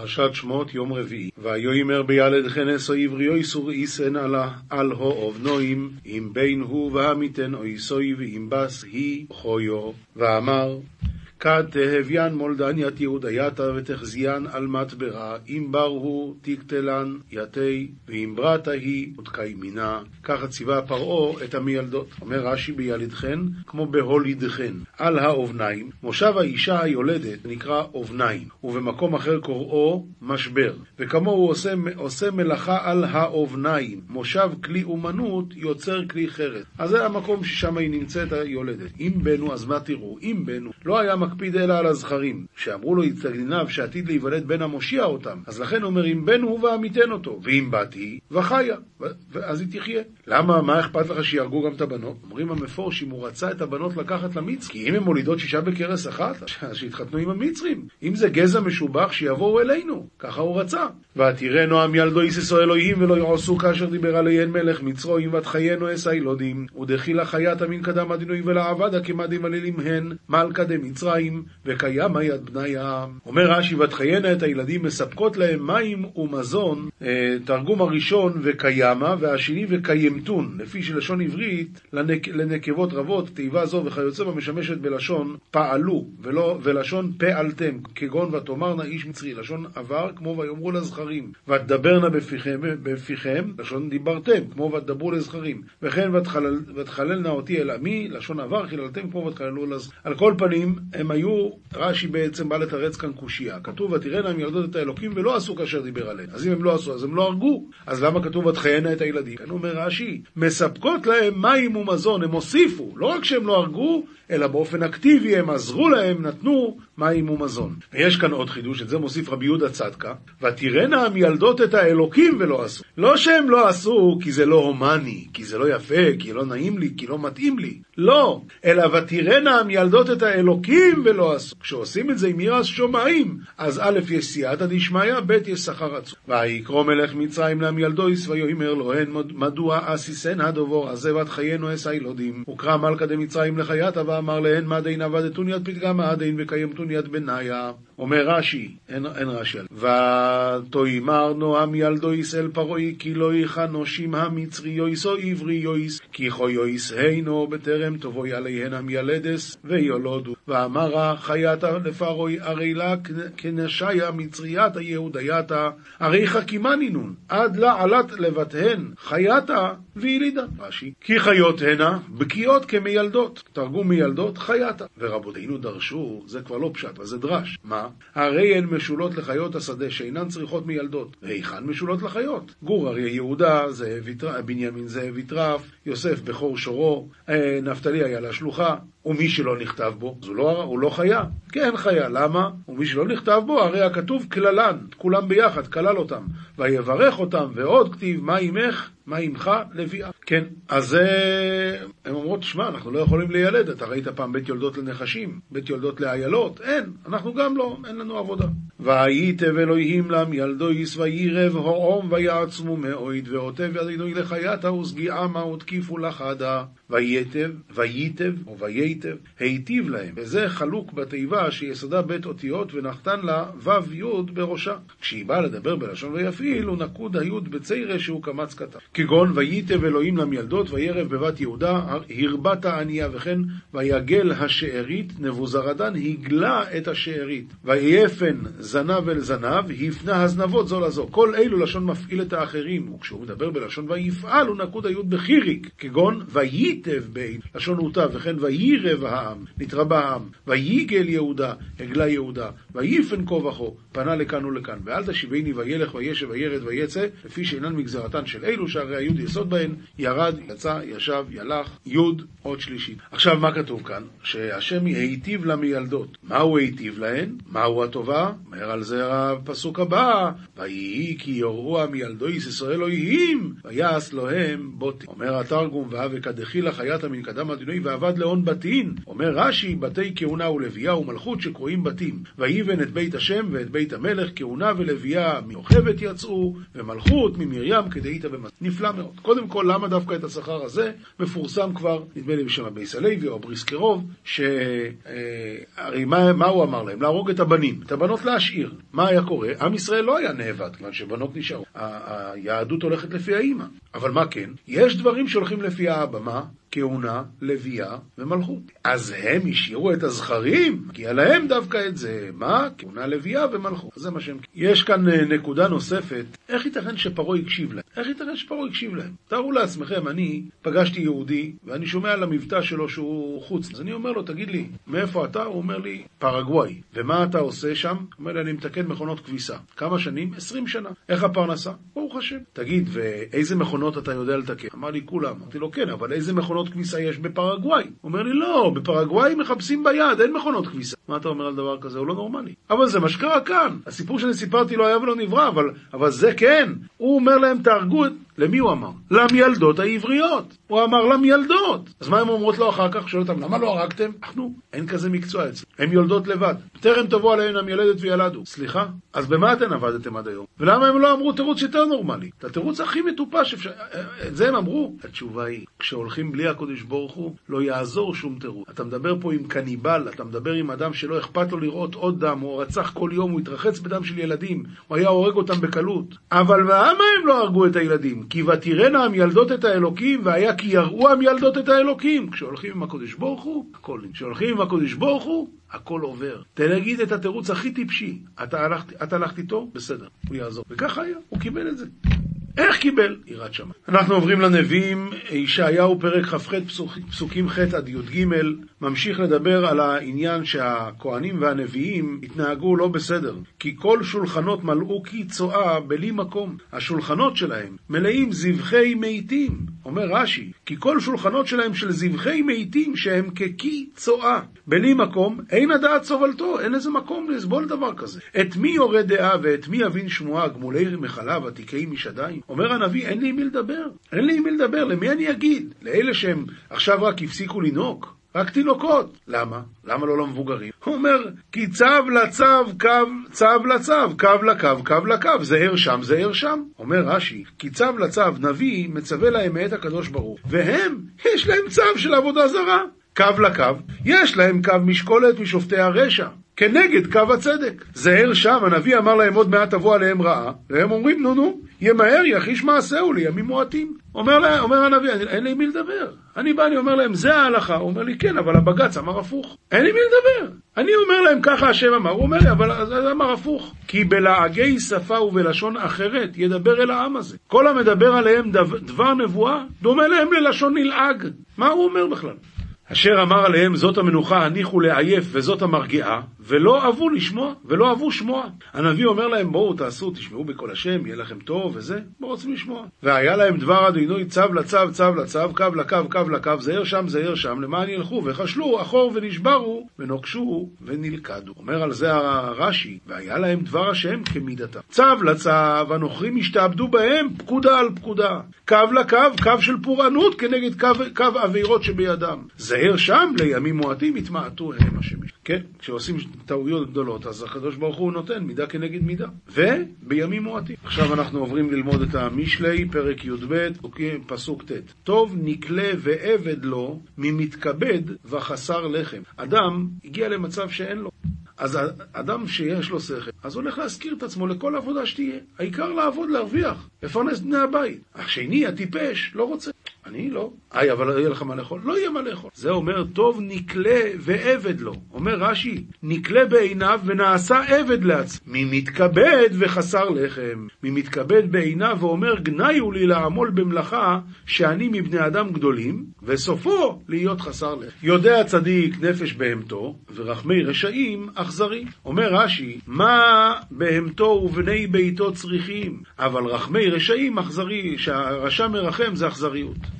פרשת שמות יום רביעי. ויאמר בילד חנס או עבריו איסור איסן על הו אבנועים, אם בין הוא והמיתן או איסוי ואם בס היא חויו. ואמר כד תהביין מולדניית יהודייתא ותחזיין על מטברה, אם בר הוא תקטלן יתי, ואם ברתה היא ותקיימינה. ככה ציווה פרעה את המילדות. אומר רש"י בילידכן, כמו בהולידכן. על האובניים, מושב האישה היולדת נקרא אובניים, ובמקום אחר קוראו משבר. וכמו הוא עושה, עושה מלאכה על האובניים, מושב כלי אומנות יוצר כלי חרס. אז זה המקום ששם היא נמצאת היולדת. אם בנו, אז מה תראו? אם בנו, לא היה מקפיד אלא על הזכרים, שאמרו לו יצטגניו שעתיד להיוולד בן המושיע אותם, אז לכן אומר אם בן הוא ועמיתן אותו, ואם בת היא, וחיה, אז היא תחיה. למה, מה אכפת לך שיהרגו גם את הבנות? אומרים המפורש, אם הוא רצה את הבנות לקחת למצרים, כי אם הן מולידות שישה בכרס אחת, אז שיתחתנו עם המצרים. אם זה גזע משובח, שיבואו אלינו, ככה הוא רצה. ותראה נועם ילדו יססו אלוהים ולא יעשו כאשר דיבר עליהן מלך מצרועים ותחיינו אס הילודים ודחילה חיית המין קדם הדינוי ולעבדה כמדים עלילים הן מלכה דמצרים וקיימה יד בניה. אומר רש"י ותחיינה את הילדים מספקות להם מים ומזון אה, תרגום הראשון וקיימה והשני וקיימתון לפי שלשון עברית לנק, לנקבות רבות תיבה זו וכיוצא בה משמשת בלשון פעלו ולא, ולשון פעלתם כגון ותאמרנה איש מצרי לשון עבר כמו ויאמרו לזכרים ותדברנה בפיכם, בפיכם לשון דיברתם כמו ותדברו לזכרים וכן ותחלל, ותחללנה אותי אל עמי לשון עבר חיללתם כמו ותחללו לזכרים על כל פנים הם היו רש"י בעצם בא לתרץ כאן קושייה כתוב ותראינה הם ילדות את האלוקים ולא עשו כאשר דיבר עליהם אז אם הם לא עשו אז הם לא הרגו אז למה כתוב ותחיינה את הילדים? כאן אומר רש"י מספקות להם מים ומזון הם הוסיפו לא רק שהם לא הרגו אלא באופן אקטיבי הם עזרו להם, נתנו מים ומזון. ויש כאן עוד חידוש, את זה מוסיף רבי יהודה צדקה, ותראינה המילדות את האלוקים ולא עשו. לא שהם לא עשו כי זה לא הומני, כי זה לא יפה, כי לא נעים לי, כי לא מתאים לי. לא, אלא ותראינה המילדות את האלוקים ולא עשו. כשעושים את זה עם ירס שומעים, אז א' יש סייעתא דשמיא, ב' יש שכר עצום. ויקרא מלך מצרים למילדויס ויאמר לוהן מדוע אסיסן הדובור הזה בת חיינו אס הילודים. וקרא מלכה דמצרים לחייתה ואמר להן מה דין עבדתון יד פתגה מה דין וקיימתון יד בניה. אומר רש"י, אין, אין רש"י, ותאמר נועם ילדו אל פרעי כי לא יכנושים המצרי יויס או עברי יויס כי חו יויס הינו בטרם תבואי עליהן המילדס ויולודו. ואמרה חייתה לפרעי הרי לה כנשיה מצרייתה יהודייתה הרי חכימני נון עד לה עלת לבתהן חייתה וילידה. רש"י כי חיות הנה בקיאות כמיילדות תרגום מיילדות חייתה. ורבותינו דרשו זה כבר לא פשט זה דרש. מה הרי הן משולות לחיות השדה שאינן צריכות מילדות. והיכן משולות לחיות? גור אריה יהודה, זאב בנימין זאב יטרף, יוסף בכור שורו, אה, נפתלי היה לה שלוחה, ומי שלא נכתב בו, אז הוא לא, הוא לא חיה. כן חיה, למה? ומי שלא נכתב בו, הרי הכתוב כללן, כולם ביחד, כלל אותם. ויברך אותם, ועוד כתיב, מה עמך? מה עמך? לביאה. כן, אז הן אומרות, שמע, אנחנו לא יכולים לילד, אתה ראית פעם בית יולדות לנחשים, בית יולדות לאיילות? אין, אנחנו גם לא, אין לנו עבודה. והייתב אלוהים לם ילדו יש וירב הועום ויעצמו מאויד ועוטב ידינו לחייתה וסגיעמה ותקיפו לחדה. וייטב, וייטב או וייטב, היטיב להם. וזה חלוק בתיבה שיסודה בית אותיות ונחתן לה ו' י' בראשה. כשהיא באה לדבר בלשון ויפעיל, הוא נקוד היוד בציירה שהוא קמץ קטן. כגון וייטב אלוהים למילדות וירב בבת יהודה, הרבת ענייה וכן ויגל השארית נבוזרדן הגלה את השארית. ויפן זנב אל זנב, הפנה הזנבות זו לזו. כל אלו לשון מפעיל את האחרים, וכשהוא מדבר בלשון ויפעל הוא נקוד היוד בחיריק. כגון וייטב וייטב בין, לשון הוטב, וכן ויירב העם, נתרבה העם, וייגל יהודה, הגלה יהודה, וייפן כה וכה, פנה לכאן ולכאן, ואל תשיבני וילך וישב וירד ויצא, לפי שאינן מגזרתן של אלו, שהרי היוד יסוד בהן, ירד, יצא, ישב, ילך, יוד, עוד שלישית. עכשיו, מה כתוב כאן? שהשם היטיב לה מילדות. מה הוא היטיב להן? מהו הטובה? אומר על זה הפסוק הבא, ויהי כי יורו מילדו ישראל אלוהים, ויעש להם בוטי. אומר התרגום, והווה כדחילה חייתא מן קדם הדינוי, ועבד להון בתים. בתין? אומר רש"י, בתי כהונה ולוויה ומלכות שקרויים בתים. ויבן את בית השם ואת בית המלך, כהונה ולוויה מיוכבת יצאו, ומלכות ממרים כדאיתא במס... נפלא מאוד. קודם כל, למה דווקא את השכר הזה? מפורסם כבר, נדמה לי בשם הבייס הלוי או בריסקר רוב, שהרי מה, מה הוא אמר להם? להרוג את הבנים, את הבנות להשאיר. מה היה קורה? עם ישראל לא היה נאבד, כיוון שבנות נשארו. היהדות הולכת לפי האימא. אבל מה כן? יש דברים שהולכים לפי האבא. מה? כהונה, לוויה ומלכות. אז הם השאירו את הזכרים, כי עליהם דווקא את זה. מה? כהונה, לוויה ומלכות. זה מה שהם... יש כאן אה, נקודה נוספת, איך ייתכן שפרעה הקשיב להם? איך ייתכן שפרעה הקשיב להם? תארו לעצמכם, אני פגשתי יהודי, ואני שומע על המבטא שלו שהוא חוץ. אז אני אומר לו, תגיד לי, מאיפה אתה? הוא אומר לי, פרגוואי. ומה אתה עושה שם? הוא אומר לי, אני מתקן מכונות כביסה. כמה שנים? עשרים שנה. איך הפרנסה? ברוך השם. תגיד, ואיזה מכונות אתה יודע לתקן? אמר לי, כולם. אמרתי לו, כן, אבל איזה מכונות מכונות כביסה יש בפרגוואי. הוא אומר לי, לא, בפרגוואי מחפשים ביד, אין מכונות כביסה. מה אתה אומר על דבר כזה? הוא לא נורמלי. אבל זה מה שקרה כאן. הסיפור שאני סיפרתי לא היה ולא נברא, אבל, אבל זה כן. הוא אומר להם, תהרגו. למי הוא אמר? למילדות העבריות. הוא אמר למילדות. אז מה הן אומרות לו אחר כך? שואל אותם, למה לא הרגתם? אנחנו, אין כזה מקצוע אצלנו. הן יולדות לבד. טרם תבוא עליהן המילדת וילדו. סליחה? אז במה אתן עבדתם עד היום? ולמה הם לא אמרו תירוץ יותר נורמלי? את התירוץ הכי מטופש אפשר... את זה הם אמרו. התשובה היא, כשהולכים בלי הקודש ברוך הוא, לא יעזור שום תירוץ. אתה מדבר פה עם קניבל, אתה מדבר עם אדם שלא אכפת לו לראות עוד דם, הוא רצח כל יום, הוא התרחץ בדם של ילדים, הוא היה הורג אותם בקלות. אבל למה הם לא הרגו את הילדים? כי ותראינה המילדות את האלוקים, והיה כי יראו המילדות את האלוקים. כשהולכים עם הקודש ברוך הוא, הכל. כשהולכים עם הקודש ברוך הוא, הכל עובר. תגיד את התירוץ הכי טיפשי. אתה הלכת, הלכת איתו? בסדר, הוא יעזור. וככה היה, הוא קיבל את זה. איך קיבל? יראת שמיים. אנחנו עוברים לנביאים, ישעיהו פרק כ"ח פסוקים ח' עד י"ג, ממשיך לדבר על העניין שהכהנים והנביאים התנהגו לא בסדר, כי כל שולחנות מלאו כי צואה בלי מקום. השולחנות שלהם מלאים זבחי מתים. אומר רש"י, כי כל שולחנות שלהם של זבחי מתים שהם ככי צואה. בלי מקום, אין הדעת סובלתו, אין איזה מקום לסבול דבר כזה. את מי יורה דעה ואת מי יבין שמועה, גמולי מחלה ותיקי משדיים? אומר הנביא, אין לי עם מי לדבר. אין לי עם מי לדבר, למי אני אגיד? לאלה שהם עכשיו רק הפסיקו לנהוג? רק תינוקות. למה? למה לא למבוגרים? הוא אומר, כי צו לצו, קו, צו לצו, קו לקו, קו לקו, זה ער שם, זה ער שם. אומר רש"י, כי צו לצו, נביא מצווה להם מאת הקדוש ברוך, והם, יש להם צו של עבודה זרה. קו לקו, יש להם קו משקולת משופטי הרשע. כנגד קו הצדק. זהר שם, הנביא אמר להם עוד מעט תבוא עליהם רעה, והם אומרים נו נו, ימהר יחיש מעשהו לימים מועטים. אומר, לה, אומר הנביא, אין לי מי לדבר. אני בא, אני אומר להם, זה ההלכה. הוא אומר לי, כן, אבל הבג"ץ אמר הפוך. אין לי מי לדבר. אני אומר להם, ככה השם אמר. הוא אומר לי, אבל זה אמר הפוך. כי בלעגי שפה ובלשון אחרת ידבר אל העם הזה. כל המדבר עליהם דבר נבואה, דומה להם ללשון נלעג. מה הוא אומר בכלל? אשר אמר עליהם זאת המנוחה הניחו לעייף וזאת המרגיעה, ולא אהבו לשמוע, ולא אהבו שמוע. הנביא אומר להם בואו תעשו, תשמעו בקול השם, יהיה לכם טוב וזה, לא רוצים לשמוע. והיה להם דבר אדינוי צו לצו, צו לצו, קו לקו, קו לקו, זהר שם, זהר שם, למען ילכו, וחשלו אחור ונשברו, ונוקשו ונלכדו. אומר על זה הרש"י, והיה להם דבר השם כמידתם. צו לצו, הנוכרים השתעבדו בהם, פקודה על פקודה. קו לקו, קו של פורענות כנגד קו, קו עבירות שבידם. זהר שם, לימים מועטים יתמעטו הם השם. כן, כשעושים טעויות גדולות, אז הקדוש ברוך הוא נותן מידה כנגד מידה. ובימים מועטים. עכשיו אנחנו עוברים ללמוד את המשלי, פרק י"ב, פסוק ט'. טוב נקלה ועבד לו ממתכבד וחסר לחם. אדם הגיע למצב שאין לו. אז אדם שיש לו שכל, אז הולך להזכיר את עצמו לכל עבודה שתהיה. העיקר לעבוד, להרוויח, לפרנס בני הבית. השני, הטיפש, לא רוצה. אני לא. היי, אבל יהיה לך מה לאכול? לא יהיה מה לאכול. זה אומר, טוב נקלה ועבד לו. אומר רש"י, נקלה בעיניו ונעשה עבד לעצמו. מתכבד וחסר לחם. מי מתכבד בעיניו ואומר, גניו לי לעמול במלאכה שאני מבני אדם גדולים, וסופו להיות חסר לחם. יודע צדיק נפש בהמתו, ורחמי רשעים אכזרי. אומר רש"י, מה בהמתו ובני ביתו צריכים, אבל רחמי רשעים אכזרי, שהרשע מרחם זה אכזריות.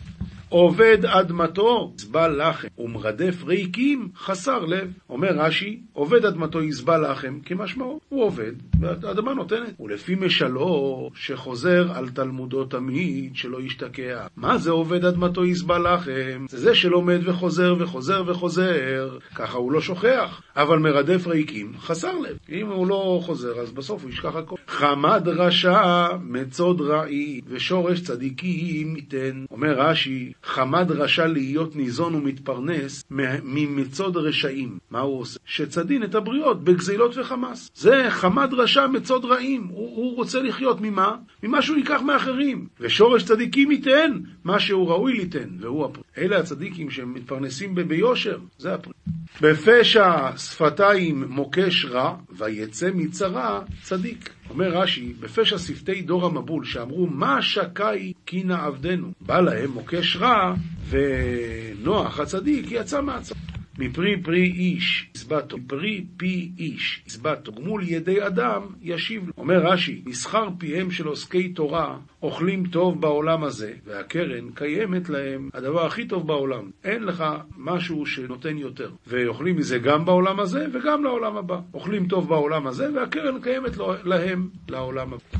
עובד אדמתו, יסבל לחם, ומרדף ריקים, חסר לב. אומר רש"י, עובד אדמתו יסבל לחם, כמשמעו, הוא עובד, והאדמה נותנת. ולפי משלו, שחוזר על תלמודו תמיד, שלא ישתקע. מה זה עובד אדמתו יסבל לחם? זה זה שלומד וחוזר וחוזר וחוזר, ככה הוא לא שוכח. אבל מרדף ריקים, חסר לב. אם הוא לא חוזר, אז בסוף הוא ישכח הכל. חמד רשע, מצוד רעי, ושורש צדיקים ייתן. אומר רש"י, חמד רשע להיות ניזון ומתפרנס ממצוד רשעים. מה הוא עושה? שצדין את הבריות בגזילות וחמאס. זה חמד רשע מצוד רעים. הוא, הוא רוצה לחיות ממה? ממה שהוא ייקח מאחרים. ושורש צדיקים ייתן מה שהוא ראוי ליתן, והוא הפרי. אלה הצדיקים שמתפרנסים ביושר, זה הפרי. בפשע שפתיים מוקש רע, ויצא מצרה צדיק. אומר רש"י, בפשע שפתי דור המבול, שאמרו, מה שקאי כי נעבדנו? בא להם מוקש רע, ונוח הצדיק יצא מהצרה. מפרי פרי איש הסבתו, מפרי פי איש הסבתו, גמול ידי אדם ישיב לו. אומר רש"י, מסחר פיהם של עוסקי תורה אוכלים טוב בעולם הזה, והקרן קיימת להם הדבר הכי טוב בעולם. אין לך משהו שנותן יותר. ואוכלים מזה גם בעולם הזה וגם לעולם הבא. אוכלים טוב בעולם הזה, והקרן קיימת להם לעולם הבא.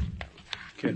כן.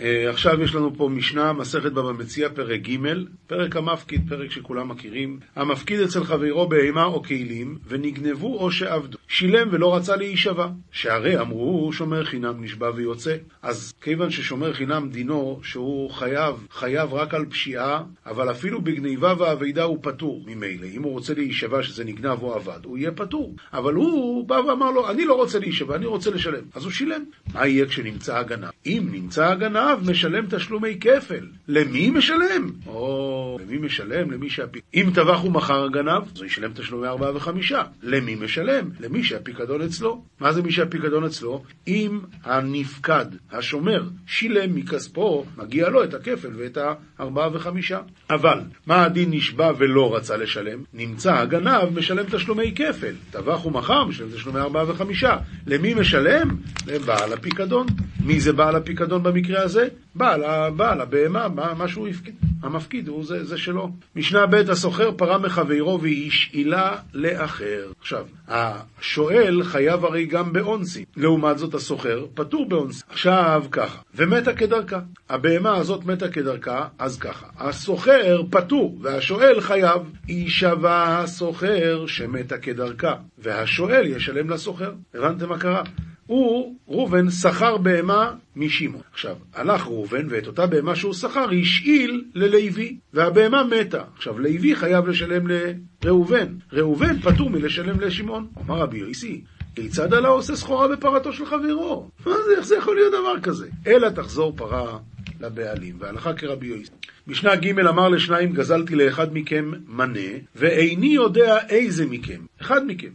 אה, עכשיו יש לנו פה משנה, מסכת בבא מציע, פרק ג', פרק המפקיד, פרק שכולם מכירים. המפקיד אצל חברו בהמה או כלים, ונגנבו או שעבדו. שילם ולא רצה להישבע. שהרי אמרו, שומר חינם נשבע ויוצא. אז כיוון ששומר חינם דינו, שהוא חייב, חייב רק על פשיעה, אבל אפילו בגניבה ואבידה הוא פטור ממילא. אם הוא רוצה להישבע שזה נגנב או עבד, הוא יהיה פטור. אבל הוא בא ואמר לו, אני לא רוצה להישבע, אני רוצה לשלם. אז הוא שילם. מה יהיה כשנמצא הגנב? אם נמצא הגנב משלם תשלומי כפל. למי משלם? או, למי משלם? למי שהפיק... אם טבח ומכר הגנב, אז הוא ישלם תשלומי ארבעה וחמישה. למי משלם? למי שהפיקדון אצלו. מה זה מי שהפיקדון אצלו? אם הנפקד, השומר, שילם מכספו, מגיע לו את הכפל ואת הארבעה וחמישה. אבל, מה הדין נשבע ולא רצה לשלם? נמצא הגנב משלם תשלומי כפל. טבח ומכר משלם תשלומי ארבעה וחמישה. למי משלם? לבעל הפיקדון. מי זה בעל הפיקדון במקרה הזה? בעל, הבהמה, מה שהוא הפקיד. המפקיד הוא זה, זה שלו. משנה ב' הסוחר פרה מחברו והשאילה לאחר. עכשיו, השואל חייב הרי גם באונסי. לעומת זאת הסוחר פטור באונסי. עכשיו ככה, ומתה כדרכה. הבהמה הזאת מתה כדרכה, אז ככה. הסוחר פטור והשואל חייב. יישבע הסוחר שמתה כדרכה, והשואל ישלם לסוחר. הבנתם מה קרה? הוא, ראובן, שכר בהמה משמעון. עכשיו, הלך ראובן, ואת אותה בהמה שהוא שכר השאיל ללוי, והבהמה מתה. עכשיו, לוי חייב לשלם לראובן. ראובן פטור מלשלם לשמעון. אמר רבי יוסי, כיצד עלה עושה סחורה בפרתו של חברו? מה זה, איך זה יכול להיות דבר כזה? אלא תחזור פרה לבעלים, והלכה כרבי יוסי. משנה ג' אמר לשניים, גזלתי לאחד מכם מנה, ואיני יודע איזה מכם. אחד מכם.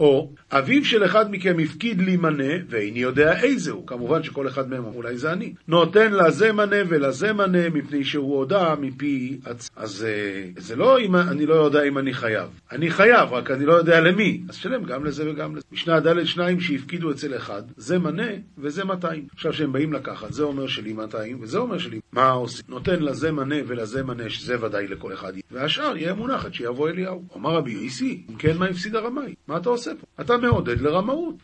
או אביו של אחד מכם הפקיד לי מנה, ואיני יודע איזה הוא. כמובן שכל אחד מהם אולי זה אני. נותן לזה מנה ולזה מנה, מפני שהוא הודה מפי עצ... אז אה, זה לא אם אני לא יודע אם אני חייב. אני חייב, רק אני לא יודע למי. אז שלם גם לזה וגם לזה. משנה ד' שניים שהפקידו אצל אחד, זה מנה וזה 200. עכשיו שהם באים לקחת, זה אומר שלי 200 וזה אומר שלי. מה עושים? נותן לזה מנה ולזה מנה, שזה ודאי לכל אחד. והשאר יהיה מונחת שיבוא אליהו. אמר רבי יוסי, אם כן מה הפסיד הרמאי? מה אתה עושה פה? אתה מעודד לרמאות.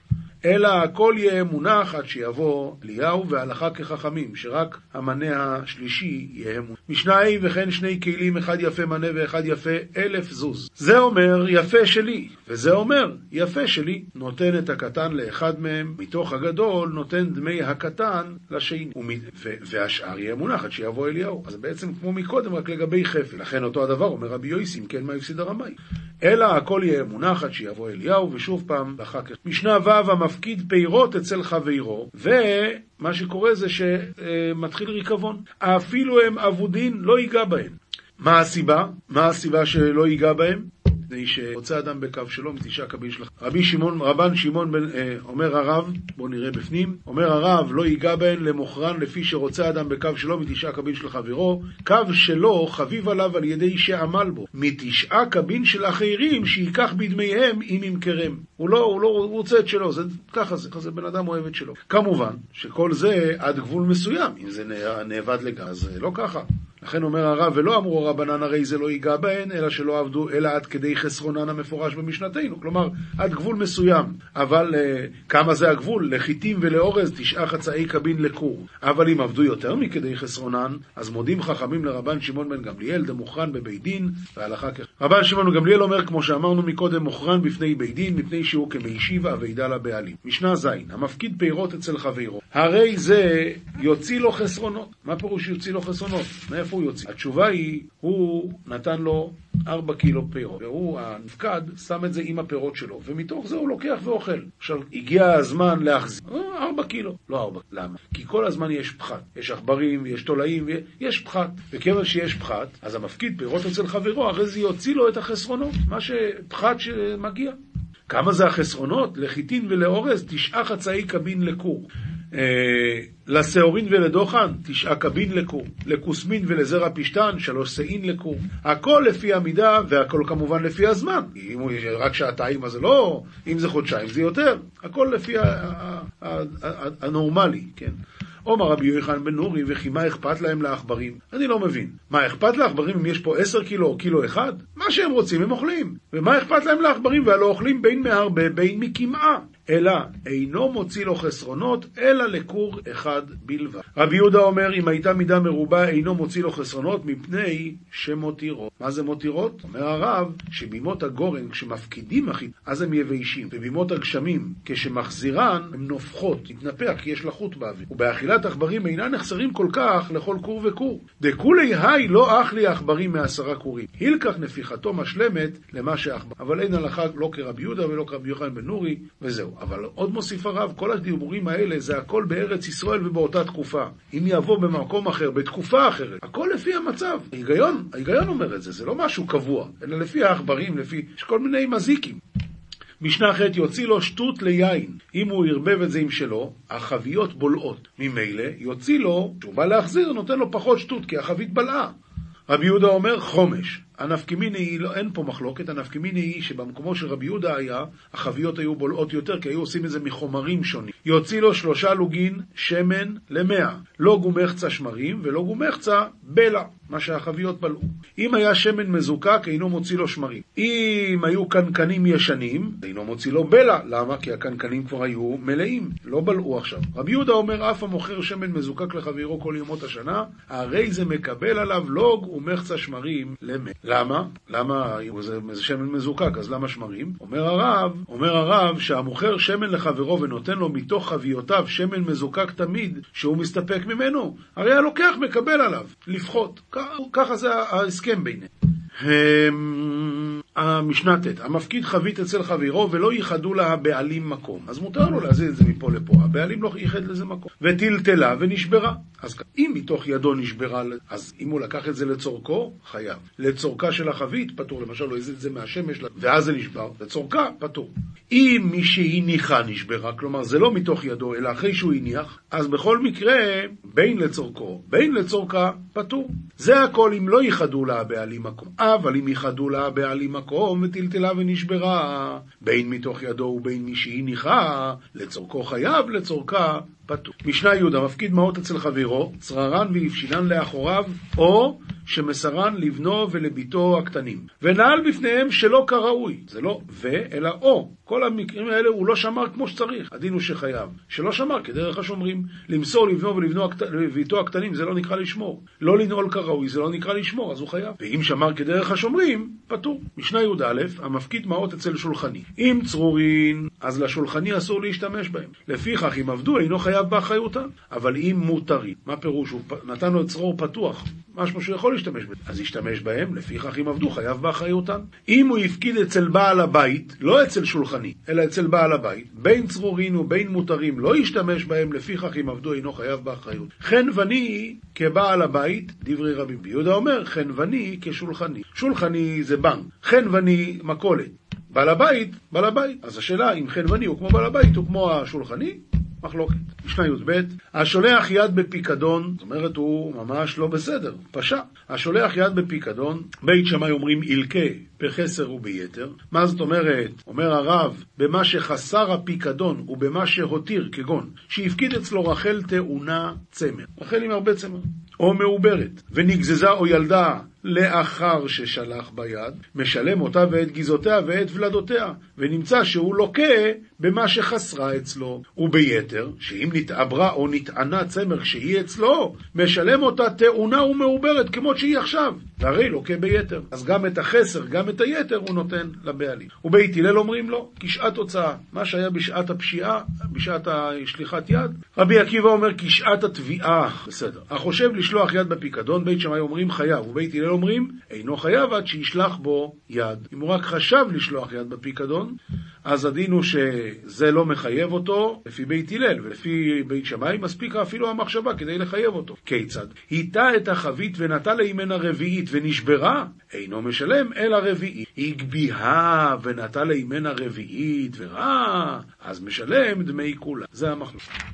אלא הכל יהיה מונח עד שיבוא אליהו והלכה כחכמים, שרק המנה השלישי יהיה מונח. משניים וכן שני כלים, אחד יפה מנה ואחד יפה אלף זוז. זה אומר יפה שלי, וזה אומר יפה שלי. נותן את הקטן לאחד מהם, מתוך הגדול נותן דמי הקטן לשני. ומ... ו... והשאר יהיה מונח עד שיבוא אליהו. אז בעצם כמו מקודם, רק לגבי חפל. לכן אותו הדבר אומר רבי יויסי, אם כן מה הפסיד הרמאי. אלא הכל יהיה מונח עד שיבוא אליהו, ושוב פעם, ואחר כך. משנה ו' המפקיד פירות אצל חברו, ומה שקורה זה שמתחיל ריקבון. אפילו הם אבודין, לא ייגע בהם. מה הסיבה? מה הסיבה שלא ייגע בהם? מפני שרוצה אדם בקו שלו מתשעה קבין שלך. רבי שמעון, רבן שמעון בן, אה, אומר הרב, בואו נראה בפנים, אומר הרב, לא ייגע בהן למוכרן לפי שרוצה אדם בקו שלו מתשעה קבין של חברו, קו שלו חביב עליו על ידי שעמל בו, מתשעה קבין של אחרים שייקח בדמיהם אם ימכרם. הוא לא, הוא לא, הוא רוצה את שלו, זה, ככה זה, ככה בן אדם אוהב את שלו. כמובן שכל זה עד גבול מסוים, אם זה נאבד לגז, זה לא ככה. לכן אומר הרב, ולא אמרו רבנן הרי זה לא ייגע בהן, אלא שלא עבדו, אלא עד כדי חסרונן המפורש במשנתנו. כלומר, עד גבול מסוים. אבל uh, כמה זה הגבול? לחיטים ולאורז תשעה חצאי קבין לכור. אבל אם עבדו יותר מכדי חסרונן, אז מודים חכמים לרבן שמעון בן גמליאל, דמוכרן בבית דין, והלכה כ... רבן שמעון גמליאל אומר, כמו שאמרנו מקודם, מוכרן בפני בית דין, מפני שהוא כמישיבה אבידה לבעלים. משנה ז', המפקיד פירות אצל חברו, הרי זה יוציא לו חסרונות. מה פירוש יוציא לו חסרונות? מאיפה הוא יוציא? התשובה היא, הוא נתן לו ארבע קילו פירות, והוא, הנפקד, שם את זה עם הפירות שלו, ומתוך זה הוא לוקח ואוכל. עכשיו, הגיע הזמן להחזיר. אה, ארבע קילו. לא ארבע. למה? כי כל הזמן יש פחת. יש עכברים, ויש תולעים, ויש פחת. וכיוון שיש פחת, אז המפקיד פירות אצל חברו, הרי זה יוציא לו את החסרונות. מה שפחת שמגיע. כמה זה החסרונות? לחיטין ולאורז, תשעה חצאי קבין לכור. אה, לשעורין ולדוחן, תשעה קבין לכור. לכוסמין ולזרע פשתן, שלוש שאין לכור. הכל לפי המידה, והכל כמובן לפי הזמן. אם הוא רק שעתיים, אז זה לא... אם זה חודשיים, זה יותר. הכל לפי הנורמלי, כן. עומר רבי יוחנן בן נורי, וכי מה אכפת להם לעכברים? אני לא מבין. מה אכפת לעכברים אם יש פה עשר קילו או קילו אחד? מה שהם רוצים הם אוכלים. ומה אכפת להם לעכברים והלא אוכלים בין מהרבה בין מקמעה? אלא אינו מוציא לו חסרונות, אלא לכור אחד בלבד. רבי יהודה אומר, אם הייתה מידה מרובה, אינו מוציא לו חסרונות, מפני שמותירות. מה זה מותירות? אומר הרב, שבימות הגורן, כשמפקידים אחים, אז הם יביישים, ובימות הגשמים, כשמחזירן, הן נופחות, התנפח, כי יש לחות באוויר. ובאכילת עכברים אינן נחסרים כל כך לכל כור וכור. דכולי היי לא אך לי עכברים מעשרה כורים. הילקח נפיחתו משלמת למה שעכבר. אבל אין הלכה לא כרבי יהודה ולא כרבי יוחנן בן נורי, וזהו. אבל עוד מוסיף הרב, כל הדיבורים האלה זה הכל בארץ ישראל ובאותה תקופה. אם יבוא במקום אחר, בתקופה אחרת, הכל לפי המצב. ההיגיון, ההיגיון אומר את זה, זה לא משהו קבוע, אלא לפי העכברים, לפי... יש כל מיני מזיקים. משנה ח' יוציא לו שטות ליין. אם הוא ערבב את זה עם שלו, החביות בולעות. ממילא, יוציא לו, כשהוא בא להחזיר, נותן לו פחות שטות, כי החבית בלעה. רבי יהודה אומר חומש. הנפקמיני היא, לא, אין פה מחלוקת, הנפקמיני היא שבמקומו של רבי יהודה היה, החביות היו בולעות יותר, כי היו עושים את זה מחומרים שונים. יוציא לו שלושה לוגין שמן למאה, לא גומחצה שמרים ולא גומחצה בלע, מה שהחביות בלעו. אם היה שמן מזוקק, אינו מוציא לו שמרים. אם היו קנקנים ישנים, אינו מוציא לו בלע. למה? כי הקנקנים כבר היו מלאים, לא בלעו עכשיו. רבי יהודה אומר, אף המוכר שמן מזוקק לחברו כל ימות השנה, הרי זה מקבל עליו לוג ומחצה שמרים למה. למה? למה זה, זה שמן מזוקק, אז למה שמרים? אומר הרב, אומר הרב שהמוכר שמן לחברו ונותן לו מתוך חביותיו שמן מזוקק תמיד, שהוא מסתפק ממנו, הרי הלוקח מקבל עליו, לפחות. ככה זה ההסכם ביניהם. המשנה ט', המפקיד חבית אצל חברו ולא ייחדו לה הבעלים מקום. אז מותר לו להזיז את זה מפה לפה, הבעלים לא ייחד לזה מקום. וטלטלה ונשברה. אז אם מתוך ידו נשברה, אז אם הוא לקח את זה לצורכו, חייב. לצורכה של החבית, פטור. למשל, הוא הזיז את זה מהשמש, ואז זה נשבר, לצורכה, פטור. אם מי שהניחה נשברה, כלומר זה לא מתוך ידו, אלא אחרי שהוא הניח, אז בכל מקרה, בין לצורכו, בין לצורכה, פטור. זה הכל אם לא ייחדו לה הבעלים מקום. אבל אם ייחדו לה הבעלים מקום, וטלטלה ונשברה, בין מתוך ידו ובין מי שהניחה, לצורכו חייב, לצורכה פטור. משנה יהודה, מפקיד מעות אצל חברו, צררן והפשילן לאחוריו, או שמסרן לבנו ולביתו הקטנים. ונעל בפניהם שלא כראוי. זה לא ו, אלא או. כל המקרים האלה הוא לא שמר כמו שצריך. הדין הוא שחייב. שלא שמר כדרך השומרים. למסור לבנו ולביתו הקטנים זה לא נקרא לשמור. לא לנעול כראוי זה לא נקרא לשמור, אז הוא חייב. ואם שמר כדרך השומרים, פטור. משנה י"א, המפקיד מעות אצל שולחני. אם צרורין, אז לשולחני אסור להשתמש בהם. לפיכך, אם עבדו, אינו חייב באחריותם. אבל אם מותרים, מה פירוש? הוא נתן לו את צרור פתוח. משהו שהוא יכול להשתמש בהם. אז ישתמש בהם, לפיכך אם עבדו, חייב באחריותם. אם הוא הפקיד אצל בעל הבית, לא אצל שולחני, אלא אצל בעל הבית, בין צרורין ובין מותרים, לא ישתמש בהם, לפיכך אם עבדו, אינו חייב באחריות. חנווני כבעל הבית, דברי רבי ביהודה אומר, חנווני כשולחני. שולחני זה בנק, חנווני מכולת. בעל הבית, בעל הבית. אז השאלה אם חנווני הוא כמו בעל הבית, הוא כמו השולחני, מחלוקת. משנה י"ב, השולח יד בפיקדון, זאת אומרת הוא ממש לא בסדר, פשע. השולח יד בפיקדון, בית שמאי אומרים ילקה בחסר וביתר. מה זאת אומרת? אומר הרב, במה שחסר הפיקדון ובמה שהותיר, כגון, שהפקיד אצלו רחל טעונה צמר. רחל עם הרבה צמר. או מעוברת, ונגזזה או ילדה לאחר ששלח ביד, משלם אותה ואת גזעותיה ואת ולדותיה, ונמצא שהוא לוקה במה שחסרה אצלו. וביתר, שאם נתעברה או נטענה צמר כשהיא אצלו, משלם אותה טעונה ומעוברת כמות שהיא עכשיו, והרי לוקה ביתר. אז גם את החסר, גם את היתר הוא נותן לבעלים. ובית הלל אומרים לו, כשעת הוצאה, מה שהיה בשעת הפשיעה, בשעת השליחת יד. רבי עקיבא אומר כשעת התביעה, בסדר. החושב לשלוח יד בפיקדון, בית שמאי אומרים חייב, ובית הלל אומרים, אינו חייב עד שישלח בו יד. אם הוא רק חשב לשלוח יד בפיקדון, אז הדין הוא שזה לא מחייב אותו לפי בית הלל, ולפי בית שמאי מספיק אפילו המחשבה כדי לחייב אותו. כיצד? היטה את החבית ונטה לימנה רביעית ונשברה, אינו משלם אלא רביעית. הגביהה ונטה לימנה רביעית ורע, אז משלם דמי כולה. זה המחלוקת.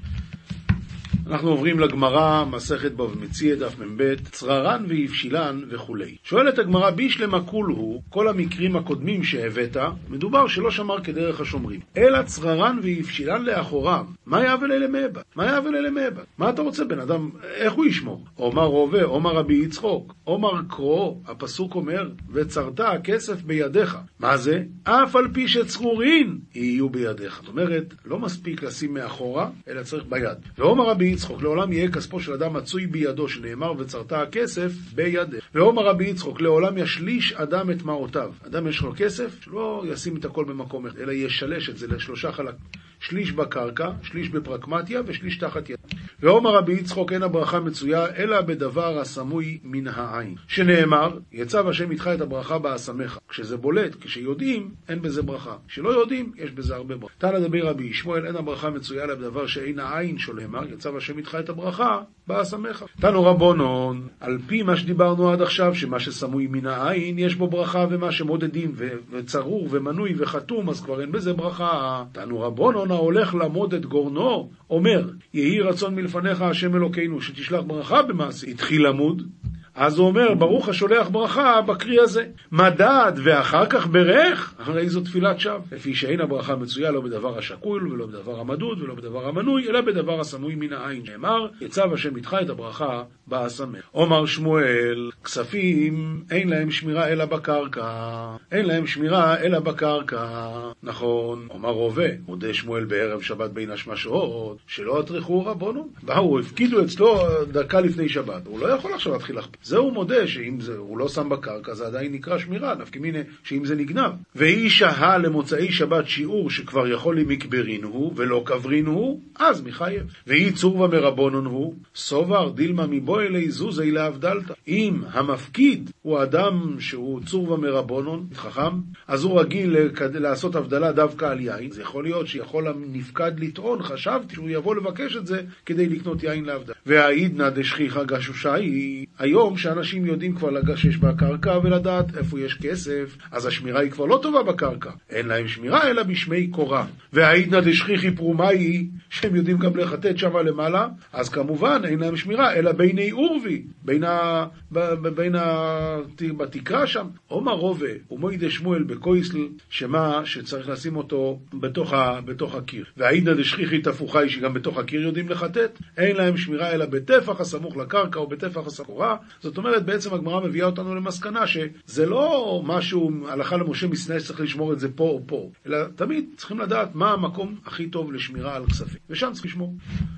אנחנו עוברים לגמרא, מסכת בבא מציע, דף מ"ב, צררן ואבשילן וכולי. שואלת הגמרא, בישלמה כולהו, כל המקרים הקודמים שהבאת, מדובר שלא שמר כדרך השומרים. אלא צררן ואבשילן לאחוריו, מה יאבל אלה מאבד? מה יאבל אלה מאבד? מה אתה רוצה, בן אדם, איך הוא ישמור? עומר רובה, עומר רבי יצחוק, עומר קרו, הפסוק אומר, וצרת הכסף בידיך. מה זה? אף על פי שצרורין יהיו בידיך. זאת אומרת, לא מספיק לשים מאחורה, אלא צריך ביד. ועומר רבי יצחוק, לעולם יהיה כספו של אדם מצוי בידו, שנאמר וצרת הכסף בידך. ועומר רבי יצחוק, לעולם ישליש אדם את מעותיו. אדם יש לו כסף, שלא ישים את הכל במקום אחד, אלא ישלש את זה לשלושה חלקים. שליש בקרקע, שליש בפרקמטיה ושליש תחת יד. ועומר רבי יצחוק אין הברכה מצויה אלא בדבר הסמוי מן העין. שנאמר, יצב השם איתך את הברכה באסמך. כשזה בולט, כשיודעים, אין בזה ברכה. כשלא יודעים, יש בזה הרבה ברכה. תנא דבי רבי ישמעאל אין הברכה מצויה אלא בדבר שאין העין שולמר, יצב השם איתך את הברכה באסמך. תנו רבונון, על פי מה שדיברנו עד עכשיו, שמה שסמוי מן העין יש בו ברכה, ומה שמודדים וצרור ומנוי וחתום, אז כבר אין בזה ברכה. תנו רבונון ההולך לעמוד את גורנו, אומר, יהי רצון מלפניך השם אלוקינו, שתשלח ברכה במעשה. התחיל למוד, אז הוא אומר, ברוך השולח ברכה בקרי הזה. מדד ואחר כך ברך, הרי זו תפילת שווא. לפי שאין הברכה מצויה לא בדבר השקול ולא בדבר המדוד ולא בדבר המנוי, אלא בדבר הסמוי מן העין. נאמר, יצב השם איתך את הברכה באסמך. אומר שמואל, כספים אין להם שמירה אלא בקרקע. אין להם שמירה אלא בקרקע. נכון. אומר רובה, מודה שמואל בערב שבת בין השמשות, שלא אטרחו רבונו. באו, הפקידו אצלו דקה לפני שבת. הוא לא יכול עכשיו להתחיל להכפיל. זה הוא מודה שאם זה, הוא לא שם בקרקע, זה עדיין נקרא שמירה, נפקא מיני שאם זה נגנב. והיא שהה למוצאי שבת שיעור שכבר יכול למקברין הוא, ולא קברין הוא, אז מחייב. והיא צורבה מרבונון הוא, סובר דילמה מבוא אלי זוזי להבדלתא. אם המפקיד הוא אדם שהוא צורבה מרבונון, חכם, אז הוא רגיל לעשות הבדלה דווקא על יין. זה יכול להיות שיכול הנפקד לטעון, חשבתי שהוא יבוא לבקש את זה כדי לקנות יין להבדלה. והעידנא דשכיחא גשושי, היום שאנשים יודעים כבר לגש שיש בקרקע ולדעת איפה יש כסף, אז השמירה היא כבר לא טובה בקרקע. אין להם שמירה אלא בשמי קורה. והעידנא דשכיחי פרומאי, שהם יודעים גם לחטט שמה למעלה, אז כמובן אין להם שמירה אלא ביני עורבי, בין ה... בין ה... בתקרה שם. עומר רובה ומוידה שמואל בקויסל, שמה שצריך לשים אותו בתוך, ה... בתוך הקיר. והעידנא דשכיחי תפוחי, שגם בתוך הקיר יודעים לחטט, אין להם שמירה אלא בטפח הסמוך לקרקע או בטפח הסקורה. זאת אומרת, בעצם הגמרא מביאה אותנו למסקנה שזה לא משהו, הלכה למשה מסנה שצריך לשמור את זה פה או פה, אלא תמיד צריכים לדעת מה המקום הכי טוב לשמירה על כספים, ושם צריך לשמור.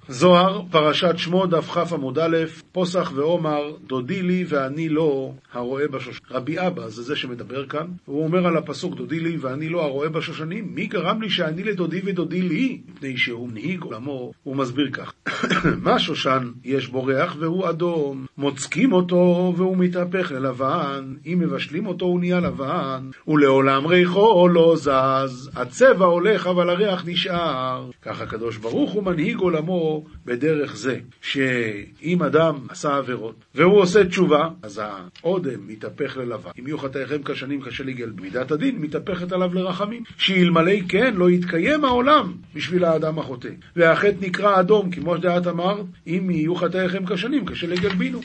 זוהר, פרשת שמו, דף כ עמוד א', פוסח ועומר, דודי לי ואני לא הרואה בשושנים. רבי אבא זה זה שמדבר כאן, והוא אומר על הפסוק דודי לי ואני לא הרואה בשושנים, מי גרם לי שאני לדודי ודודי לי? מפני שהוא מנהיג עולמו, הוא מסביר כך. מה שושן יש בו ריח והוא אדום, מוצקים אותו והוא מתהפך ללבן, אם מבשלים אותו הוא נהיה לבן, ולעולם ריחו לא זז, הצבע הולך אבל הריח נשאר. כך הקדוש ברוך הוא מנהיג עולמו בדרך זה, שאם אדם עשה עבירות והוא עושה תשובה, אז האודם מתהפך ללבן. אם יהיו חטאיכם כשנים קשה לגל מידת הדין, מתהפכת עליו לרחמים. שאלמלא כן לא יתקיים העולם בשביל האדם החוטא. והחטא נקרא אדום, כמו שדעת אמר, אם יהיו חטאיכם כשנים קשה לגל בינו.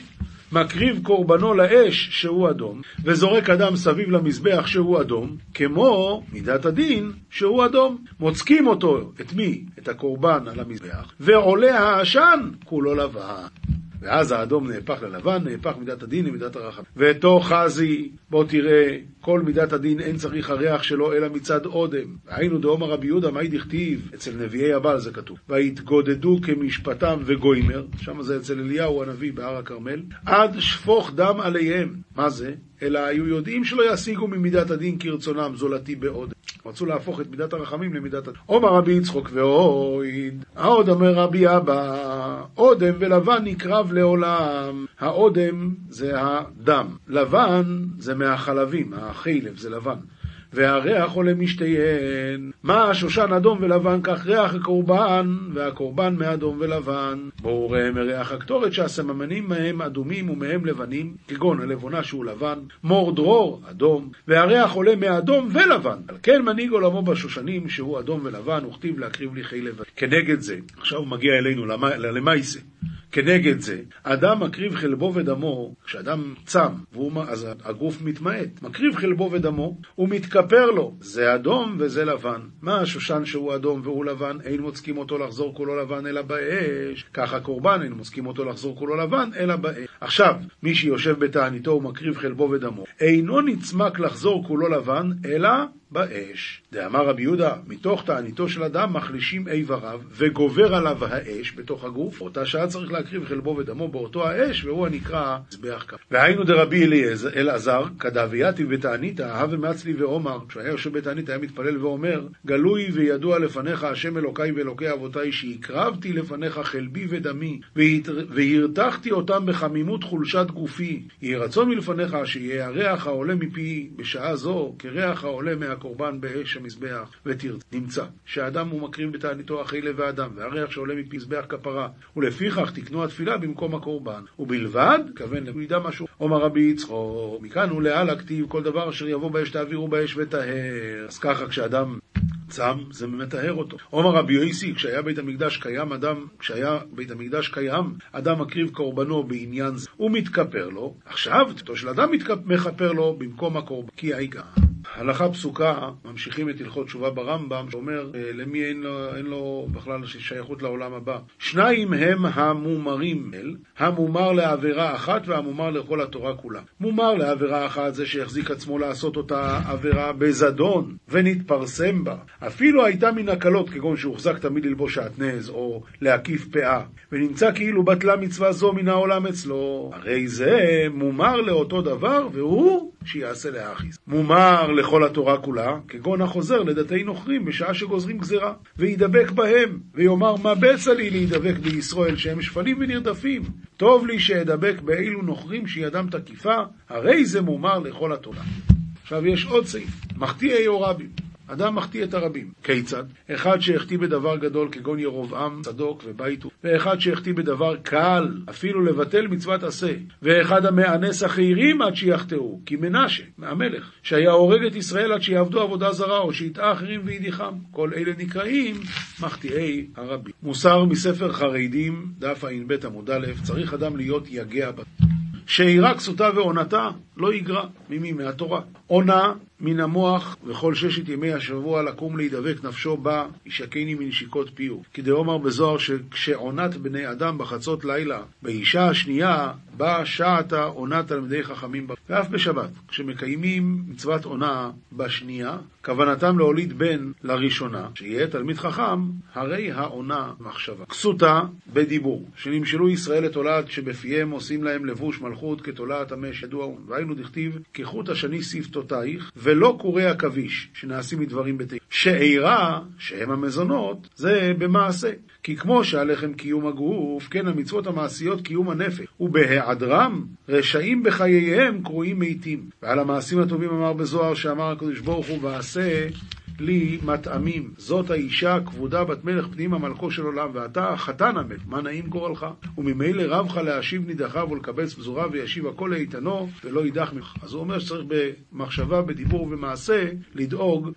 מקריב קורבנו לאש שהוא אדום, וזורק אדם סביב למזבח שהוא אדום, כמו מידת הדין שהוא אדום. מוצקים אותו, את מי? את הקורבן על המזבח, ועולה העשן כולו לבן. ואז האדום נהפך ללבן, נהפך מידת הדין למידת הרחב. ותוך חזי, בוא תראה, כל מידת הדין אין צריך הריח שלו אלא מצד אודם. היינו דאמר רבי יהודה, מאי דכתיב? אצל נביאי הבעל זה כתוב. ויתגודדו כמשפטם וגוימר, שם זה אצל אליהו הנביא בהר הכרמל, עד שפוך דם עליהם. מה זה? אלא היו יודעים שלא ישיגו ממידת הדין כרצונם, זולתי בעוד. רצו להפוך את מידת הרחמים למידת הדין. עומר רבי יצחוק ואויד, העוד אומר רבי אבא, אודם ולבן נקרב לעולם. האודם זה הדם, לבן זה מהחלבים, החלב זה לבן. והריח עולה משתיהן. מה שושן אדום ולבן, כך ריח הקורבן, והקורבן מאדום ולבן. בואו ראה מריח הקטורת שהסממנים מהם אדומים ומהם לבנים, כגון הלבונה שהוא לבן, מור דרור, אדום, והריח עולה מאדום ולבן. על כן מנהיג עולמו בשושנים, שהוא אדום ולבן, וכתיב להקריב לי חי לבן. כנגד זה, עכשיו הוא מגיע אלינו למייסה. כנגד זה, אדם מקריב חלבו ודמו, כשאדם צם, והוא, אז הגוף מתמעט, מקריב חלבו ודמו, הוא מתכפר לו, זה אדום וזה לבן. מה השושן שהוא אדום והוא לבן, אין מוצקים אותו לחזור כולו לבן אלא באש. כך הקורבן, אין מוצקים אותו לחזור כולו לבן אלא באש. עכשיו, מי שיושב בתעניתו ומקריב חלבו ודמו, אינו נצמק לחזור כולו לבן, אלא באש. דאמר רבי יהודה, מתוך תעניתו של אדם מחלישים איבריו, וגובר עליו האש בתוך הגוף, אותה שעה צריך להקריב חלבו ודמו באותו האש, והוא הנקרא מזבח כף. והיינו דרבי אלעזר, כדאבייתי בתענית, הווה מעצלי ואומר, כשהוא היה יושב בתענית היה מתפלל ואומר, גלוי וידוע לפניך השם אלוקיי ואלוקי אבותיי, שהקרבתי לפניך חלבי ודמי, והרתחתי אותם בחמימות חולשת גופי. יהי רצון מלפניך שיהיה הריח העולה מפי בשעה זו, כריח העולה מה... הקורבן באש המזבח ותרצה. נמצא שהאדם הוא מקריב בתעניתו אחרי לב האדם, והריח שעולה מפזבח כפרה, ולפיכך תקנו התפילה במקום הקורבן. ובלבד, כוון הוא ידע משהו, אומר רבי יצחוק, מכאן ולהלאה כתיב כל דבר אשר יבוא באש תעבירו באש וטהר. אז ככה כשאדם צם, זה מטהר אותו. עומר רבי יויסי, כשהיה בית המקדש קיים אדם, כשהיה בית המקדש קיים, אדם מקריב קורבנו בעניין זה, הוא מתכפר לו, עכשיו תתו של אדם מכפר לו במקום הקורבן, כי העיקר. הלכה פסוקה, ממשיכים את הלכות תשובה ברמב"ם, שאומר אה, למי אין לו, אין לו בכלל שייכות לעולם הבא. שניים הם המומרים אל, המומר לעבירה אחת והמומר לכל התורה כולה. מומר לעבירה אחת זה שהחזיק עצמו לעשות אותה עבירה בזדון ונתפרסם בה. אפילו הייתה מן הקלות, כגון שהוחזק תמיד ללבוש שעטנז או להקיף פאה, ונמצא כאילו בטלה מצווה זו מן העולם אצלו. הרי זה מומר לאותו דבר, והוא שיעשה להאחיז. מומר לכל התורה כולה, כגון החוזר לדתי נוכרים בשעה שגוזרים גזירה, וידבק בהם, ויאמר מה בצע לי להידבק בישראל שהם שפלים ונרדפים. טוב לי שאדבק באילו נוכרים שידם תקיפה, הרי זה מומר לכל התורה. עכשיו יש עוד סעיף, מחטיאי או רבים. אדם מחטיא את הרבים. כיצד? אחד שהחטיא בדבר גדול כגון ירבעם, צדוק ובית הוא, ואחד שהחטיא בדבר קל, אפילו לבטל מצוות עשה, ואחד המאנס החיירים עד שיחטאו, כי מנשה, המלך, שהיה הורג את ישראל עד שיעבדו עבודה זרה, או שיטעה אחרים וידיחם. כל אלה נקראים מחטיאי הרבים. מוסר מספר חרדים, דף ע"ב עמוד א', צריך אדם להיות יגע בת. שאירה כסותה ועונתה לא יגרע ממי מהתורה. עונה מן המוח וכל ששת ימי השבוע לקום להידבק נפשו בה, ישקני מנשיקות פיהו. כדאומר בזוהר שכשעונת בני אדם בחצות לילה, באישה השנייה באה שעתה עונת תלמידי חכמים בה. ואף בשבת, כשמקיימים מצוות עונה בשנייה, כוונתם להוליד בן לראשונה, שיהיה תלמיד חכם, הרי העונה מחשבה. כסותה בדיבור, שנמשלו ישראל לתולעת שבפיהם עושים להם לבוש מלכות כתולעת המש ידוע, והיינו דכתיב כחוט השני שפתותייך, ולא קורי עכביש, שנעשים מדברים בתיק. שאירה, שהם המזונות, זה במעשה. כי כמו שהלחם קיום הגוף, כן המצוות המעשיות קיום הנפש, ובהיעדרם, רשעים בחייהם קרויים מתים. ועל המעשים הטובים אמר בזוהר, שאמר הקדוש ברוך הוא, ועשה לי מטעמים. זאת האישה כבודה בת מלך פנימה מלכו של עולם, ואתה החתן המלך, מה נעים גורלך? וממילא רבך להשיב נידחיו ולקבץ פזורה וישיב הכל לאיתנו ולא יידח ממך. אז הוא אומר שצריך במחשבה, בדיבור ובמעשה לדאוג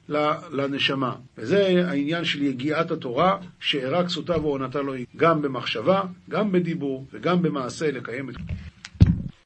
לנשמה. וזה העניין של יגיעת התורה, שאירע כסותה ועונתה לא גם במחשבה, גם בדיבור וגם במעשה לקיים את...